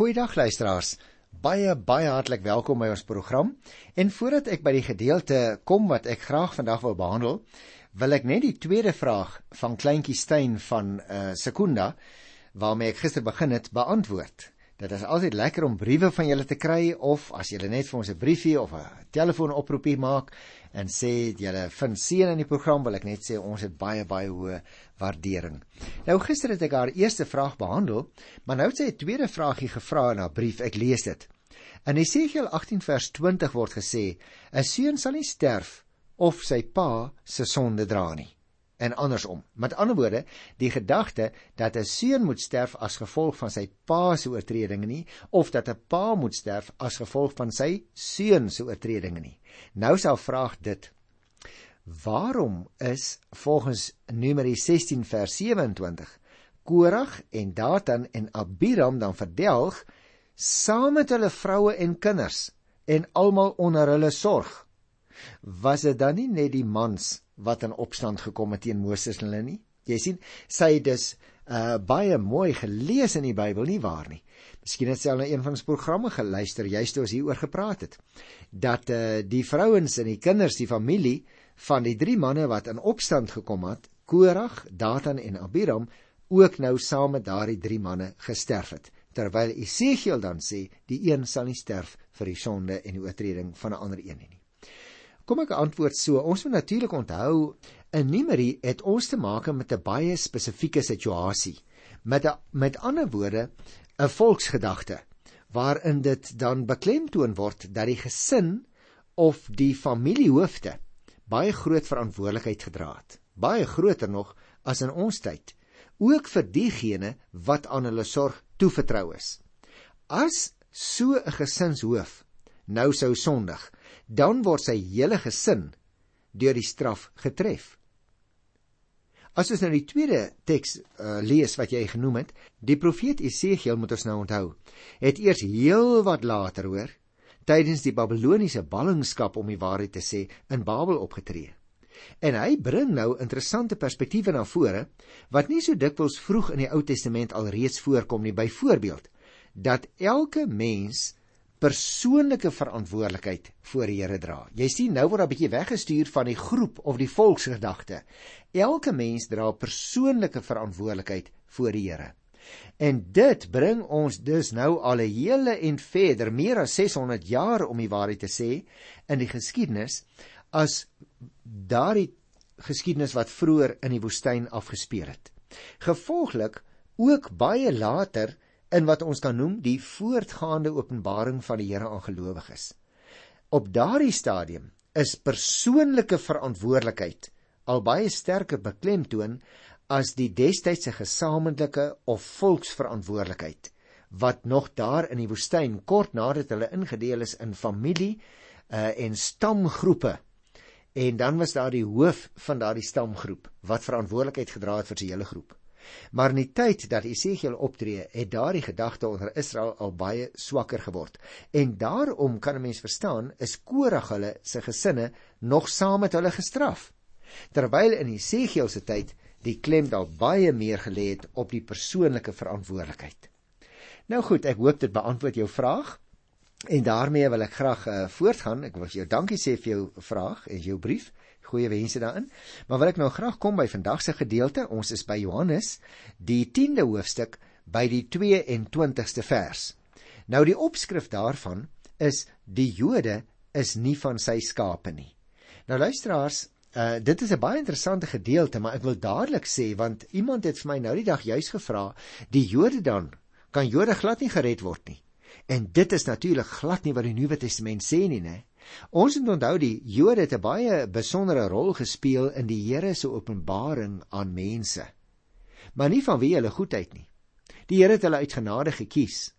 Goeiedag luisteraars. Baie baie hartlik welkom by ons program. En voordat ek by die gedeelte kom wat ek graag vandag wil behandel, wil ek net die tweede vraag van kleintjie Stein van uh Sekunda waarmee ek gister begin het beantwoord. Dit is altyd lekker om briewe van julle te kry of as julle net vir ons 'n briefie of 'n telefoonoproepie maak en sê julle vind seën in die program, wil ek net sê ons het baie baie hoë waardering. Nou gister het ek haar eerste vraag behandel, maar nou het sy 'n tweede vraagie gevra in haar brief. Ek lees dit. In Esegiel 18 vers 20 word gesê: 'n Seun sal nie sterf of sy pa se sonde dra nie en andersom. Met ander woorde, die gedagte dat 'n seun moet sterf as gevolg van sy pa se oortredinge nie of dat 'n pa moet sterf as gevolg van sy seun se oortredinge nie. Nou sal vraag dit: Waarom is volgens Numeri 16 vers 27 Korag en Datan en Abiram dan verdelg saam met hulle vroue en kinders en almal onder hulle sorg? Was dit dan nie net die mans wat in opstand gekom het teen Moses en hulle nie. Jy sien, sy het dus uh baie mooi gelees in die Bybel nie waar nie. Miskien het sy al na een van ons programme geluister, juist toe ons hieroor gepraat het, dat uh die vrouens en die kinders, die familie van die drie manne wat in opstand gekom het, Korag, Datan en Abiram, ook nou saam met daardie drie manne gesterf het. Terwyl Esegiel dan sê, die een sal nie sterf vir die sonde en die oortreding van 'n ander een nie. Kom ek antwoord so. Ons moet natuurlik onthou in Numeri het ons te maak met 'n baie spesifieke situasie. Met a, met ander woorde 'n volksgedagte waarin dit dan beklemtoon word dat die gesin of die familiehoofde baie groot verantwoordelikheid gedra het. Baie groter nog as in ons tyd. Ook vir diegene wat aan hulle sorg toevertrou is. As so 'n gesinshoof nou sou sondig, dan word sy hele gesin deur die straf getref. As ons nou die tweede teks uh, lees wat jy genoem het, die profeet Esegiel moet ons nou onthou, het eers heel wat later hoor tydens die Babiloniese ballingskap om die waarheid te sê in Babel opgetree. En hy bring nou interessante perspektiewe na vore wat nie so dikwels vroeg in die Ou Testament alreeds voorkom nie. Byvoorbeeld dat elke mens persoonlike verantwoordelikheid voor die Here dra. Jy sien nou word 'n bietjie weggestuur van die groep of die volksgedagte. Elke mens dra persoonlike verantwoordelikheid voor die Here. En dit bring ons dus nou al 'n hele en verder, meer as 600 jaar om die waarheid te sê in die geskiedenis as daardie geskiedenis wat vroeër in die woestyn afgespeel het. Gevolglik ook baie later in wat ons kan noem die voortgaande openbaring van die Here aan gelowiges. Op daardie stadium is persoonlike verantwoordelikheid al baie sterker beklemtoon as die destydse gesamentlike of volksverantwoordelikheid wat nog daar in die woestyn kort nadat hulle ingedeel is in familie uh, en stamgroepe en dan was daar die hoof van daardie stamgroep wat verantwoordelikheid gedra het vir sy hele groep. Maar in die tyd dat Esegiel optree, het daardie gedagte onder Israel al baie swakker geword. En daarom kan 'n mens verstaan, is Korag hulle se gesinne nog saam met hulle gestraf. Terwyl in Esegiel se tyd die klem dalk baie meer gelê het op die persoonlike verantwoordelikheid. Nou goed, ek hoop dit beantwoord jou vraag. En daarmee wil ek graag uh, voortgaan. Ek wil jou dankie sê vir jou vraag en jou brief goeie wense daarin. Maar wil ek nou graag kom by vandag se gedeelte. Ons is by Johannes, die 10de hoofstuk by die 22ste vers. Nou die opskrif daarvan is die Jode is nie van sy skape nie. Nou luisteraars, uh, dit is 'n baie interessante gedeelte, maar ek wil dadelik sê want iemand het vir my nou die dag juis gevra, die Jode dan kan Jode glad nie gered word nie. En dit is natuurlik glad nie wat die Nuwe Testament sê nie, né? Ons moet onthou die Jode het 'n baie besondere rol gespeel in die Here se openbaring aan mense. Maar nie vanweë hulle goedheid nie. Die Here het hulle uit genade gekies.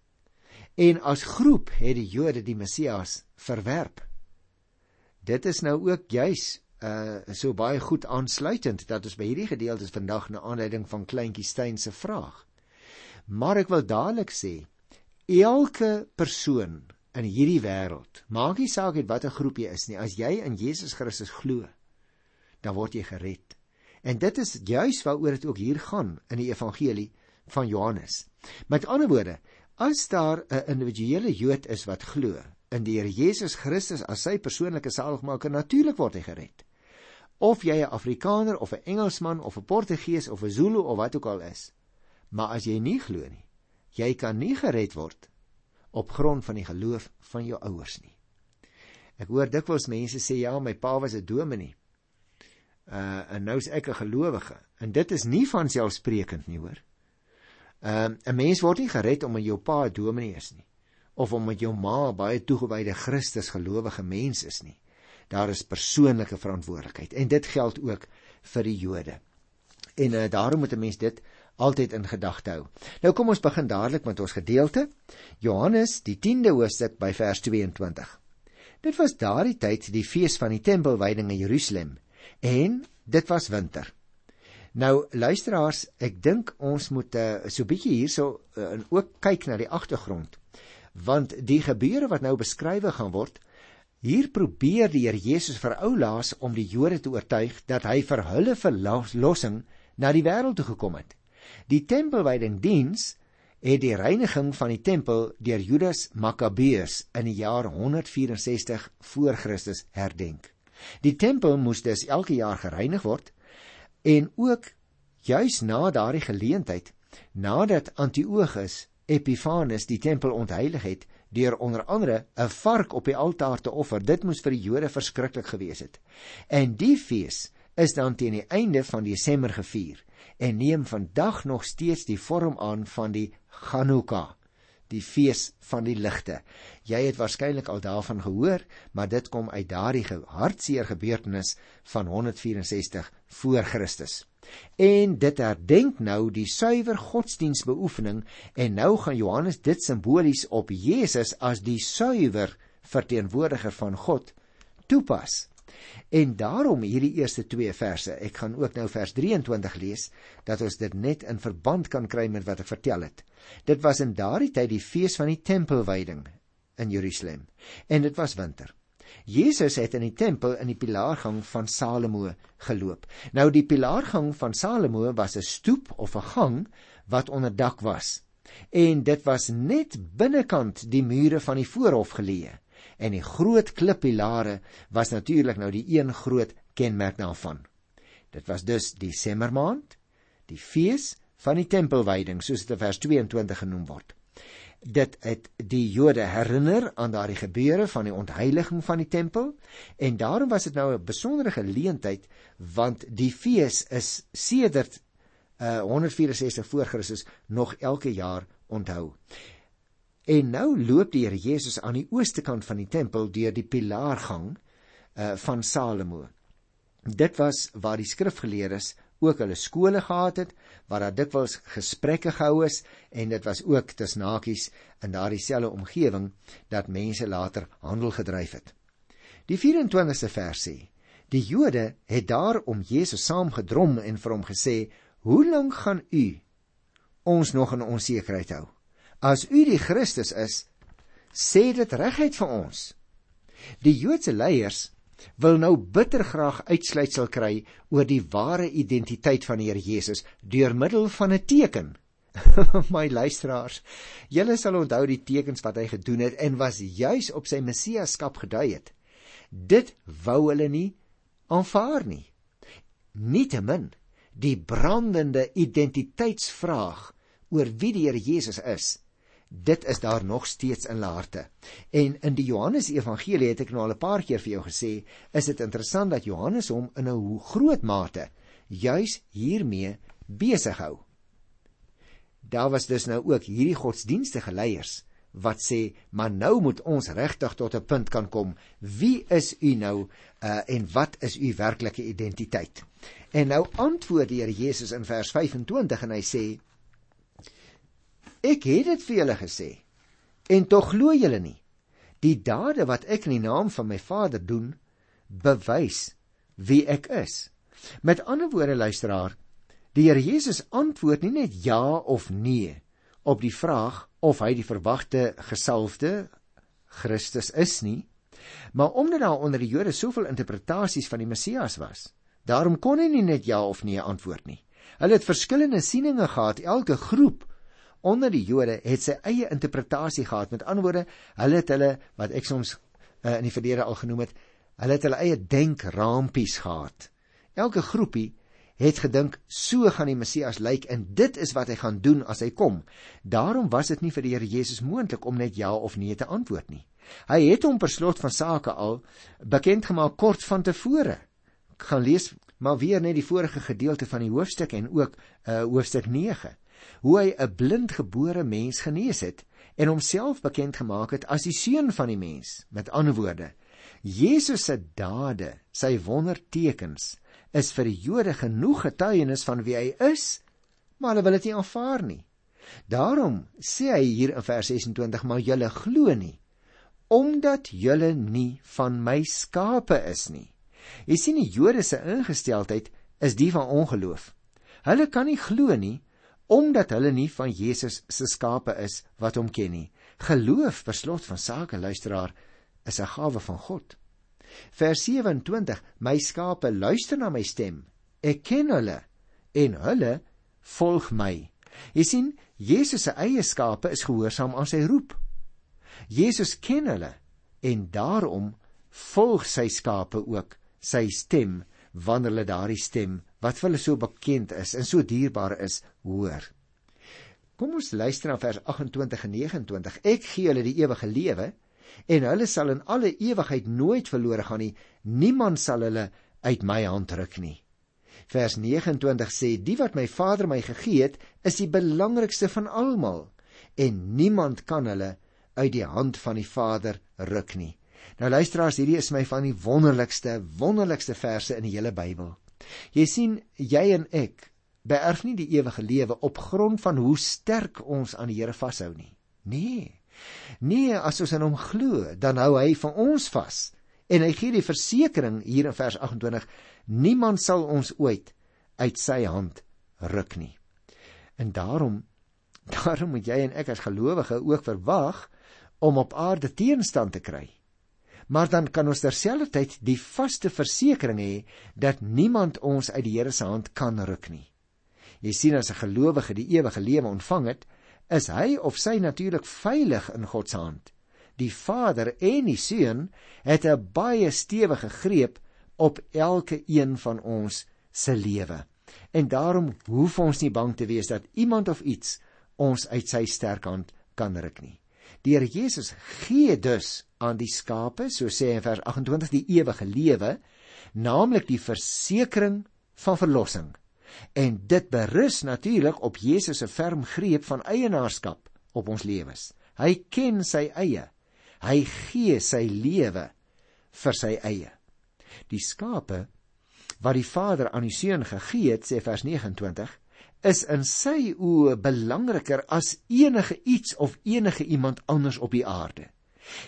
En as groep het die Jode die Messias verwerp. Dit is nou ook juis uh so baie goed aansluitend dat ons by hierdie gedeelte vandag na aanleiding van kleintjie Steyn se vraag. Maar ek wil dadelik sê elke persoon in hierdie wêreld. Maak nie saak uit watter groep jy is nie. As jy in Jesus Christus glo, dan word jy gered. En dit is juis waaroor dit ook hier gaan in die evangelie van Johannes. Met ander woorde, As daar 'n individuele Jood is wat glo in die Here Jesus Christus as sy persoonlike saligmaker, natuurlik word hy gered. Of jy 'n Afrikaner of 'n Engelsman of 'n Portugees of 'n Zulu of wat ook al is, maar as jy nie glo nie, jy kan nie gered word op grond van die geloof van jou ouers nie. Ek hoor dikwels mense sê ja, my pa was 'n dominee. Uh en nou is ek 'n gelowige. En dit is nie van selfsprekend nie, hoor. Um, 'n mens word nie gered omdat jou pa 'n dominee is nie of omdat jou ma baie toegewyde Christus gelowige mens is nie. Daar is persoonlike verantwoordelikheid en dit geld ook vir die Jode. En uh, daarom moet 'n mens dit altyd in gedagte hou. Nou kom ons begin dadelik met ons gedeelte. Johannes, die 10de hoofstuk by vers 22. Dit was daardie tyd die fees van die tempelwyding in Jerusalem en dit was winter. Nou luisteraars, ek dink ons moet uh, so 'n bietjie hierso uh, ook kyk na die agtergrond. Want die gebeure wat nou beskryf gaan word, hier probeer die Here Jesus vir oulaas om die Jode te oortuig dat hy vir hulle verlossing na die wêreld toe gekom het. Die tempelwyding diens het die reiniging van die tempel deur Judas Makkabeus in die jaar 164 voor Christus herdenk. Die tempel moes dus elke jaar gereinig word En ook juis na daardie geleentheid, nadat Antiochus Epiphanes die tempel ontheilig het deur onder andere 'n vark op die altaar te offer, dit moes vir die Jode verskriklik gewees het. En die fees is dan teen die einde van Desember gevier en neem vandag nog steeds die vorm aan van die Hanukkah die fees van die ligte. Jy het waarskynlik al daarvan gehoor, maar dit kom uit daardie hartseer gebeurtenis van 164 voor Christus. En dit herdenk nou die suiwer godsdienstbeoefening en nou gaan Johannes dit simbolies op Jesus as die suiwer verteenwoordiger van God toepas. En daarom hierdie eerste 2 verse, ek gaan ook nou vers 23 lees dat ons dit net in verband kan kry met wat ek vertel het. Dit was in daardie tyd die fees van die tempelwyding in Jerusalem en dit was winter. Jesus het in die tempel in die pilaargang van Salomo geloop. Nou die pilaargang van Salomo was 'n stoep of 'n gang wat onder dak was. En dit was net binnekant die mure van die voorhof geleë. En die groot klippilare was natuurlik nou die een groot kenmerk daarvan. Dit was dus die Desembermaand, die fees van die tempelwyding soos dit in vers 22 genoem word dit het die Jode herinner aan daardie gebeure van die ontheiliging van die tempel en daarom was dit nou 'n besondere geleentheid want die fees is sedert uh, 164 voor Christus nog elke jaar onthou. En nou loop die Here Jesus aan die ooste kant van die tempel deur die pilaargang uh, van Salomo. Dit was waar die skrifgeleerdes ook hulle skole gehad het waar daar dikwels gesprekke gehou is en dit was ook tussen hakies in daardie selfe omgewing dat mense later handel gedryf het. Die 24ste vers sê: Die Jode het daarom Jesus saamgedrom en vir hom gesê: "Hoe lank gaan u ons nog in onsekerheid hou? As u die Christus is, sê dit reguit vir ons." Die Joodse leiers wil nou bitter graag uitsluitsel kry oor die ware identiteit van die Here Jesus deur middel van 'n teken. My luisteraars, julle sal onthou die tekens wat hy gedoen het en was juis op sy messiaskap gedui het. Dit wou hulle nie aanvaar nie. Nietemin, die brandende identiteitsvraag oor wie die Here Jesus is, dit is daar nog steeds in hulle harte. En in die Johannes Evangelie het ek nou al 'n paar keer vir jou gesê, is dit interessant dat Johannes hom in 'n groot mate juis hiermee besig hou. Daar was dus nou ook hierdie godsdienstige leiers wat sê, "Maar nou moet ons regtig tot 'n punt kan kom. Wie is u nou uh, en wat is u werklike identiteit?" En nou antwoord die Here Jesus in vers 25 en hy sê, Ek het dit vir julle gesê en tog glo julle nie. Die dade wat ek in die naam van my Vader doen, bewys wie ek is. Met ander woorde luisteraar, die Here Jesus antwoord nie net ja of nee op die vraag of hy die verwagte gesalfde Christus is nie, maar omdat daar onder die Jode soveel interpretasies van die Messias was, daarom kon hy nie net ja of nee antwoord nie. Hulle het verskillende sieninge gehad, elke groep onder die Jode het sy eie interpretasie gehad. Met ander woorde, hulle het hulle wat ek soms uh, in die verlede al genoem het, hulle het hulle eie denkrampies gehad. Elke groepie het gedink so gaan die Messias lyk en dit is wat hy gaan doen as hy kom. Daarom was dit nie vir die Here Jesus moontlik om net ja of nee te antwoord nie. Hy het hom per slot van sake al bekend gemaak kort van tevore. Ek gaan lees maar weer net die vorige gedeelte van die hoofstuk en ook uh hoofstuk 9 hoe hy 'n blindgebore mens genees het en homself bekend gemaak het as die seun van die mens. Met ander woorde, Jesus se dade, sy wondertekens is vir die Jode genoeg getuienis van wie hy is, maar hulle wil dit nie aanvaar nie. Daarom sê hy hier in vers 26: "Maar julle glo nie, omdat julle nie van my skape is nie." Jy sien die Jode se ingesteldheid is die van ongeloof. Hulle kan nie glo nie omdat hulle nie van Jesus se skape is wat hom ken nie. Geloof, beslot van sake luisteraar, is 'n gawe van God. Vers 27: My skape luister na my stem. Ek ken hulle en hulle volg my. Jy sien, Jesus se eie skape is gehoorsaam aan sy roep. Jesus ken hulle en daarom volg sy skape ook sy stem wanneer hulle daardie stem wat vir hulle so bekend is en so dierbaar is hoor. Kom ons luister na vers 28 en 29. Ek gee hulle die ewige lewe en hulle sal in alle ewigheid nooit verlore gaan nie. Niemand sal hulle uit my hand ruk nie. Vers 29 sê: Die wat my Vader my gegee het, is die belangrikste van almal en niemand kan hulle uit die hand van die Vader ruk nie. Nou luisteraars, hierdie is my van die wonderlikste, wonderlikste verse in die hele Bybel. Jy sien, jy en ek beerf nie die ewige lewe op grond van hoe sterk ons aan die Here vashou nie. Nee. Nee, as ons in hom glo, dan hou hy van ons vas. En hy gee die versekering hier in vers 28: Niemand sal ons ooit uit sy hand ruk nie. En daarom daarom moet jy en ek as gelowige ook verwag om op aarde teenstand te kry. Maar dan kan ons terselfdertyd die vaste versekering hê dat niemand ons uit die Here se hand kan ruk nie. Jy sien as 'n gelowige die ewige lewe ontvang het, is hy of sy natuurlik veilig in God se hand. Die Vader en die Seun het 'n baie stewige greep op elke een van ons se lewe. En daarom hoef ons nie bang te wees dat iemand of iets ons uit sy sterk hand kan ruk nie. Die Here Jesus gee dus aan die skape, so sê hy in vers 28, die ewige lewe, naamlik die versekering van verlossing. En dit berus natuurlik op Jesus se ferm greep van eienaarskap op ons lewens. Hy ken sy eie. Hy gee sy lewe vir sy eie. Die skape wat die Vader aan die Seun gegee het, sê vers 29, is in sy oë belangriker as enige iets of enige iemand anders op die aarde.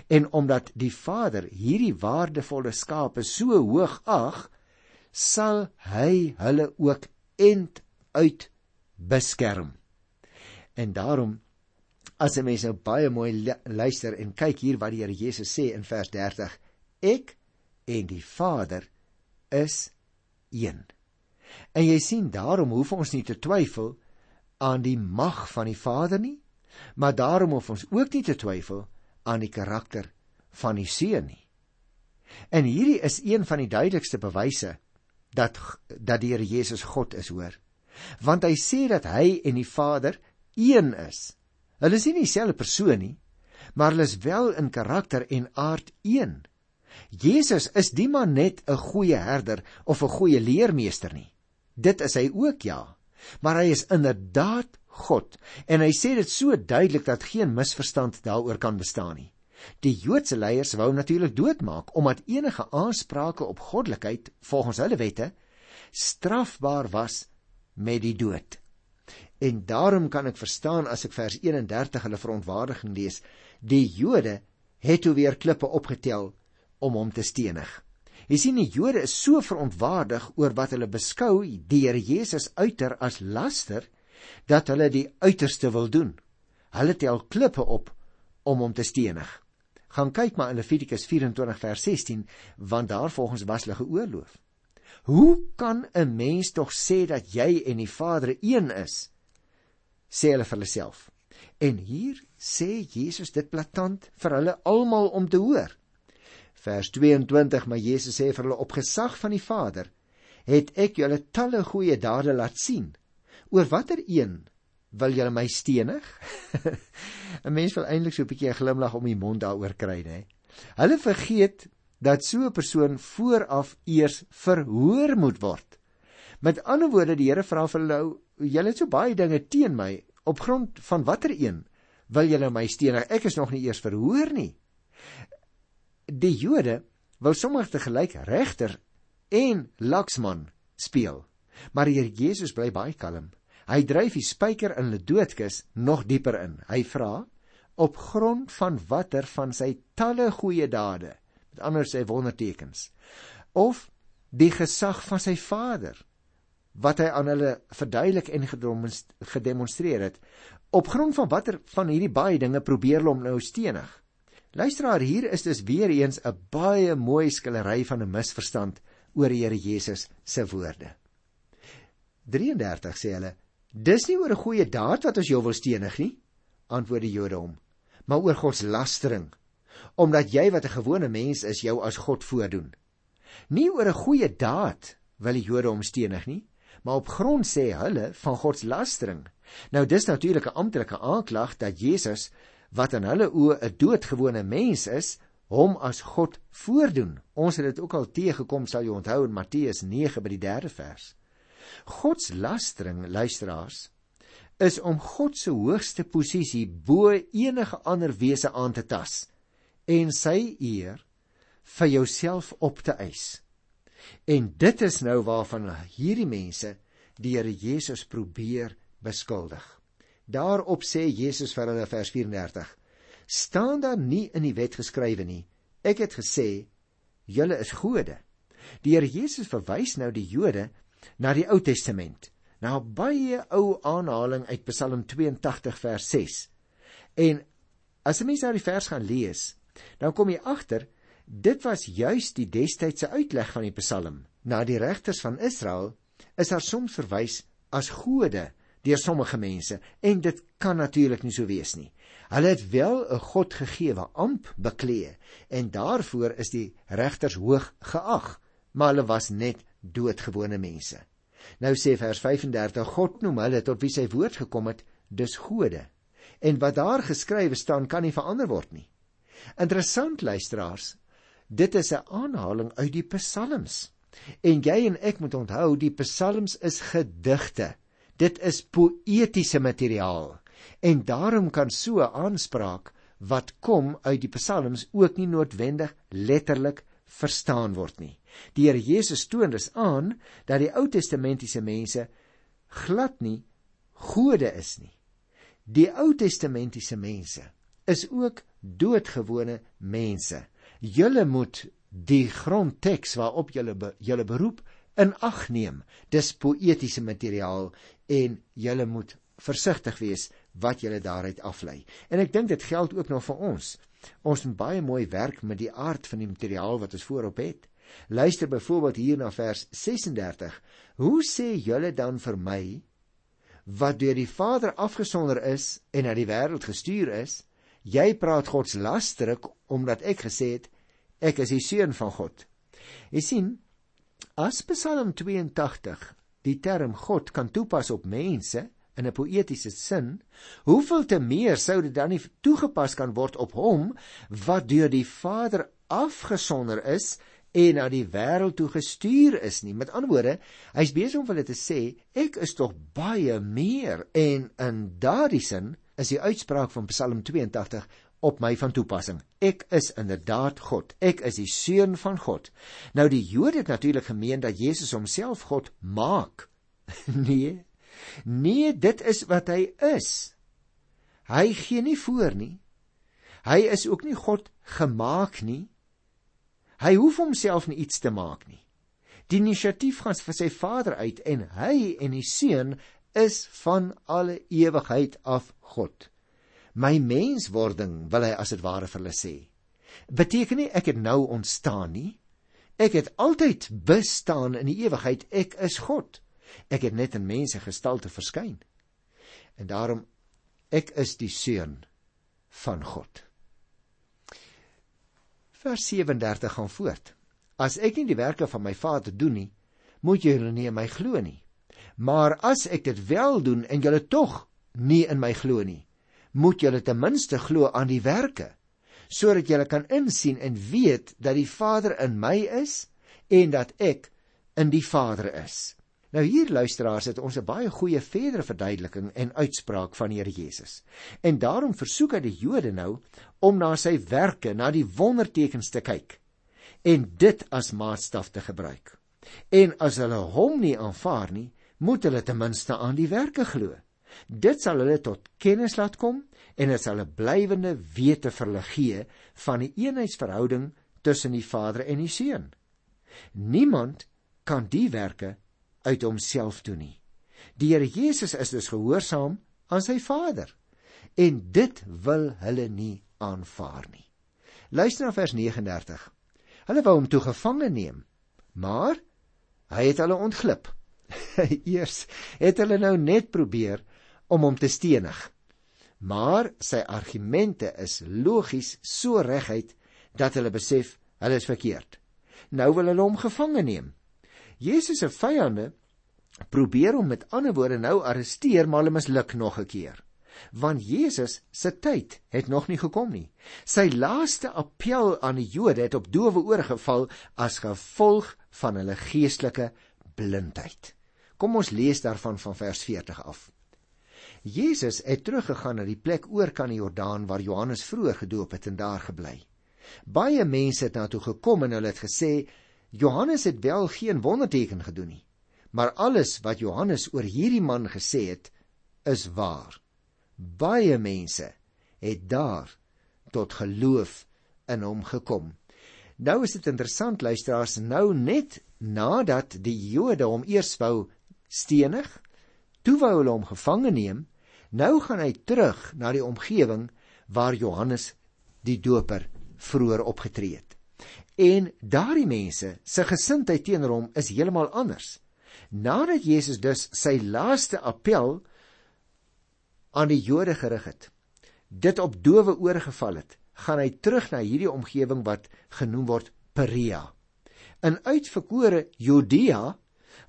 En omdat die Vader hierdie waardevolle skape so hoog ag, sal hy hulle ook end uit beskerm. En daarom as 'n mens nou baie mooi luister en kyk hier wat die Here Jesus sê in vers 30, ek en die Vader is een. En jy sien daarom hoef ons nie te twyfel aan die mag van die Vader nie, maar daarom hoef ons ook nie te twyfel aan die karakter van die Seun nie. En hierdie is een van die duidelikste bewyse dat dat die Here Jesus God is, hoor. Want hy sê dat hy en die Vader een is. Hulle is nie dieselfde persoon nie, maar hulle is wel in karakter en aard een. Jesus is die man net 'n goeie herder of 'n goeie leermeester nie. Dit is hy ook ja, maar hy is inderdaad God en hy sê dit so duidelik dat geen misverstand daaroor kan bestaan nie. Die Joodse leiers wou natuurlik doodmaak omdat enige aansprake op goddelikheid volgens hulle wette strafbaar was met die dood. En daarom kan ek verstaan as ek vers 31 hulle verontwaardiging lees, die Jode het toe weer klippe opgetel om hom te stenig. Jy sien die Jode is so verontwaardig oor wat hulle beskou die Here Jesus uiter as laster dat hulle die uiterste wil doen. Hulle tel klippe op om hom te stenig gaan kyk maar in Levitikus 24 vers 16 want daar volgens was hulle geoorloof. Hoe kan 'n mens tog sê dat jy en die Vader een is? sê hulle vir hulle self. En hier sê Jesus dit platant vir hulle almal om te hoor. Vers 22: Maar Jesus sê vir hulle op gesag van die Vader het ek julle talle goeie dade laat sien. Oor watter een wil julle my stenig? 'n Mens wil eintlik so 'n bietjie 'n glimlag om die mond daaroor kry, hè. Hulle vergeet dat so 'n persoon vooraf eers verhoor moet word. Met ander woorde, die Here vra vir hulle, julle het so baie dinge teen my, op grond van watter een wil julle my stenig? Ek is nog nie eers verhoor nie. Die Jode wil sommer te gelyk regter en laksman speel. Maar hier Jesus bly baie kalm. Hy dryf die spyker in hulle doodkis nog dieper in. Hy vra op grond van watter van sy talle goeie dade, met ander sê wondertekens, of die gesag van sy Vader wat hy aan hulle verduidelik en gedemonstreer het. Op grond van watter van hierdie baie dinge probeer hulle hom nou stenig. Luisteraar, hier is dus weer eens 'n baie mooi skillery van 'n misverstand oor die Here Jesus se woorde. 33 sê hulle: "Dis nie oor 'n goeie daad wat ons jou wil stenig nie," antwoord die Jode hom, "maar oor God se lastering, omdat jy wat 'n gewone mens is, jou as God voordoen." Nie oor 'n goeie daad wil die Jode hom stenig nie, maar op grond sê hulle van God se lastering. Nou dis natuurlik 'n amptelike aanklag dat Jesus wat in hulle oë 'n doodgewone mens is, hom as God voordoen. Ons het dit ook al teëgekom, sal jy onthou in Matteus 9 by die 3de vers. God se lastering, luisteraars, is om God se hoogste posisie bo enige ander wese aan te tas en sy eer vir jouself op te eis. En dit is nou waarvan hierdie mense die Here Jesus probeer beskuldig. Daarop sê Jesus vir hulle vers 34: "Staan daar nie in die wet geskrywe nie: Ek het gesê julle is gode." Die Here Jesus verwys nou die Jode na die Ou Testament, na 'n baie ou aanhaling uit Psalm 82 vers 6. En as jy mens daai vers gaan lees, dan kom jy agter Dit was juis die destydse uitleg van die Psalm. Na die regters van Israel is daar soms verwys as gode deur sommige mense en dit kan natuurlik nie so wees nie. Hulle het wel 'n God gegeewe amp beklee en daarvoor is die regters hoog geag, maar hulle was net doodgewone mense. Nou sê vers 35 God noem hulle tot wie sy woord gekom het, dis gode. En wat daar geskrywe staan kan nie verander word nie. Interessant luisteraars, Dit is 'n aanhaling uit die Psalms. En jy en ek moet onthou die Psalms is gedigte. Dit is poëtiese materiaal. En daarom kan so 'n aanspraak wat kom uit die Psalms ook nie noodwendig letterlik verstaan word nie. Die Here Jesus toon dus aan dat die Ou Testamentiese mense glad nie gode is nie. Die Ou Testamentiese mense is ook doodgewone mense julle moet die grondteks waarop julle be, julle beroep in ag neem. Dis poëtiese materiaal en julle moet versigtig wees wat julle daaruit aflei. En ek dink dit geld ook nog vir ons. Ons moet baie mooi werk met die aard van die materiaal wat ons voorop het. Luister byvoorbeeld hier na vers 36. Hoe sê julle dan vir my wat deur die Vader afgesonder is en na die wêreld gestuur is? Jy praat God se lasterlik omdat ek gesê het ek is die seun van God. Jy sien, as Psalm 82 die term God kan toepas op mense in 'n poëtiese sin, hoeveel te meer sou dit dan nie toegepas kan word op hom wat deur die Vader afgesonder is en na die wêreld toe gestuur is nie. Met ander woorde, hy's besig om hulle te sê, ek is tog baie meer en in daardie sin is die uitspraak van Psalm 82 op my van toepassing. Ek is inderdaad God. Ek is die seun van God. Nou die Jode het natuurlik gemeen dat Jesus homself God maak. nee. Nee, dit is wat hy is. Hy gee nie voor nie. Hy is ook nie God gemaak nie. Hy hoef homself nie iets te maak nie. Die inisiatief gaan vir sy Vader uit en hy en die Seun is van alle ewigheid af God my menswording wil hy as dit ware vir hulle sê. Beteken nie ek het nou ontstaan nie. Ek het altyd bestaan in die ewigheid. Ek is God. Ek het net in mense gestalte verskyn. En daarom ek is die seun van God. Vers 37 gaan voort. As ek nie die werke van my Vader doen nie, moet julle nie in my glo nie. Maar as ek dit wel doen en julle tog nie in my glo nie, moet julle ten minste glo aan die werke, sodat julle kan insien en weet dat die Vader in my is en dat ek in die Vader is. Nou hier luisteraars het ons 'n baie goeie verdere verduideliking en uitspraak van Here Jesus. En daarom versoek hy die Jode nou om na sy werke, na die wondertekens te kyk en dit as maatstaf te gebruik. En as hulle hom nie aanvaar nie, moet hulle ten minste aan die werke glo. Dit sal hulle tot kennis laat kom en dit sal 'n blywende wete vir hulle gee van die eenheidsverhouding tussen die Vader en die Seun. Niemand kan die werke uit homself doen nie. Die Here Jesus is dus gehoorsaam aan sy Vader en dit wil hulle nie aanvaar nie. Luister na vers 39. Hulle wou hom toe gevange neem, maar hy het hulle ontglip. Eers het hulle nou net probeer om hom te stenig. Maar sy argumente is logies so reguit dat hulle besef hulle is verkeerd. Nou wil hulle hom gevange neem. Jesus se vyande probeer hom met ander woorde nou arresteer, maar hulle misluk nog 'n keer. Want Jesus se tyd het nog nie gekom nie. Sy laaste appel aan die Jode het op doewe ore geval as gevolg van hulle geestelike blindheid. Kom ons lees daarvan van vers 40 af. Jesus het teruggegaan na die plek oor kan die Jordaan waar Johannes vroeër gedoop het en daar gebly. Baie mense het na toe gekom en hulle het gesê Johannes het wel geen wonderteken gedoen nie, maar alles wat Johannes oor hierdie man gesê het, is waar. Baie mense het daar tot geloof in hom gekom. Nou is dit interessant luisteraars, nou net nadat die Jode hom eers wou stenig, toe wou hulle hom gevange neem, nou gaan hy terug na die omgewing waar Johannes die Doper vroeër opgetree het. En daardie mense se gesindheid teenoor hom is heeltemal anders. Nadat Jesus dus sy laaste appel aan die Jode gerig het, dit op dowe ore geval het, gaan hy terug na hierdie omgewing wat genoem word Perea. In uitverkore Judea,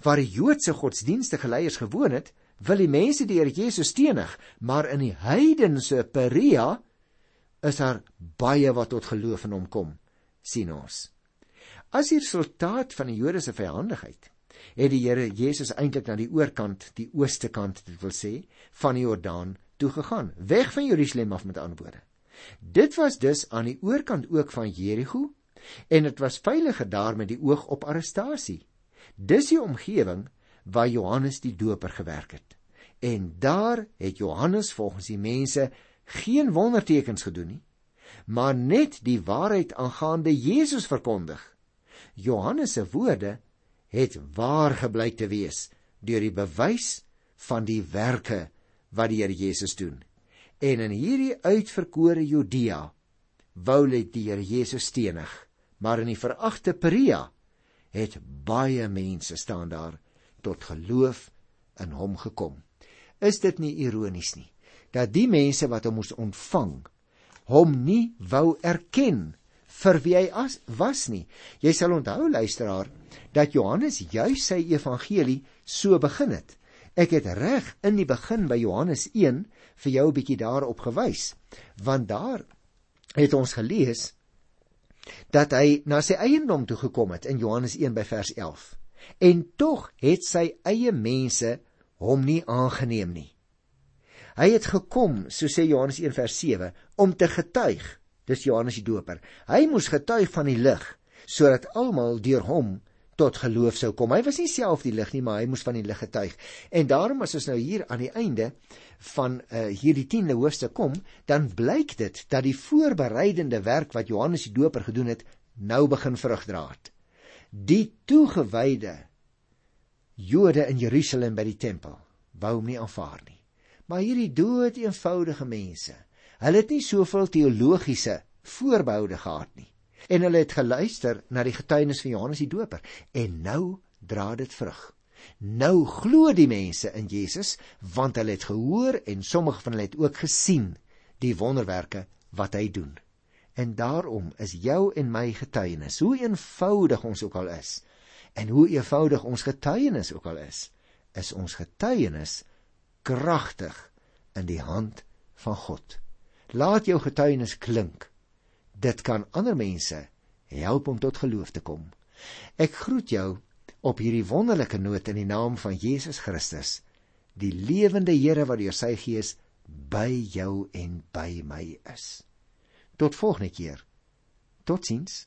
waar die Joodse godsdienstige leiers gewoon het, wil die mense die Here Jesus stenig, maar in die heidense Perea is daar baie wat tot geloof in hom kom sien ons. As die resultaat van die Jode se vyandigheid het die Here Jesus eintlik na die oorkant, die ooste kant, dit wil sê, van die Jordaan toe gegaan, weg van Jerusalem af met ander woorde. Dit was dus aan die oorkant ook van Jerigo en dit was veiliger daar met die oog op arrestasie. Dis die omgewing waar Johannes die Doper gewerk het. En daar het Johannes volgens die mense geen wondertekens gedoen nie, maar net die waarheid aangaande Jesus verkondig. Johannes se woorde het waar gebleik te wees deur die bewys van die werke wat die Here Jesus doen. En in hierdie uitverkore Judea wou hulle die Here Jesus stenig, maar in die veragte Perea het baie mense staan daar tot geloof in hom gekom. Is dit nie ironies nie dat die mense wat hom moes ontvang hom nie wou erken vir wie hy as, was nie. Jy sal onthou luisteraar dat Johannes juis sy evangelie so begin het. Ek het reg in die begin by Johannes 1 vir jou 'n bietjie daarop gewys, want daar het ons gelees dat hy na sy eiendom toe gekom het in Johannes 1 by vers 11. En tog het sy eie mense hom nie aangeneem nie. Hy het gekom, so sê Johannes 1 vers 7, om te getuig. Dis Johannes die Doper. Hy moes getuig van die lig sodat almal deur hom tot geloof sou kom. Hy was nie self die lig nie, maar hy moes van die lig getuig. En daarom as ons nou hier aan die einde van uh, hierdie 10de hoofstuk kom, dan blyk dit dat die voorbereidende werk wat Johannes die Doper gedoen het, nou begin vrug dra het. Die toegewyde Jode in Jerusalem by die tempel wou hom nie aanvaar nie. Maar hierdie dood eenvoudige mense, hulle het nie soveel teologiese voorbehoude gehad nie. En hulle het geluister na die getuienis van Johannes die Doper en nou dra dit vrug. Nou glo die mense in Jesus want hulle het gehoor en sommige van hulle het ook gesien die wonderwerke wat hy doen. En daarom is jou en my getuienis, hoe eenvoudig ons ook al is en hoe eenvoudig ons getuienis ook al is, is ons getuienis kragtig in die hand van God. Laat jou getuienis klink. Dit kan ander mense help om tot geloof te kom. Ek groet jou op hierdie wonderlike noot in die naam van Jesus Christus, die lewende Here wat deur sy Gees by jou en by my is. Tot volgende keer. Totsiens.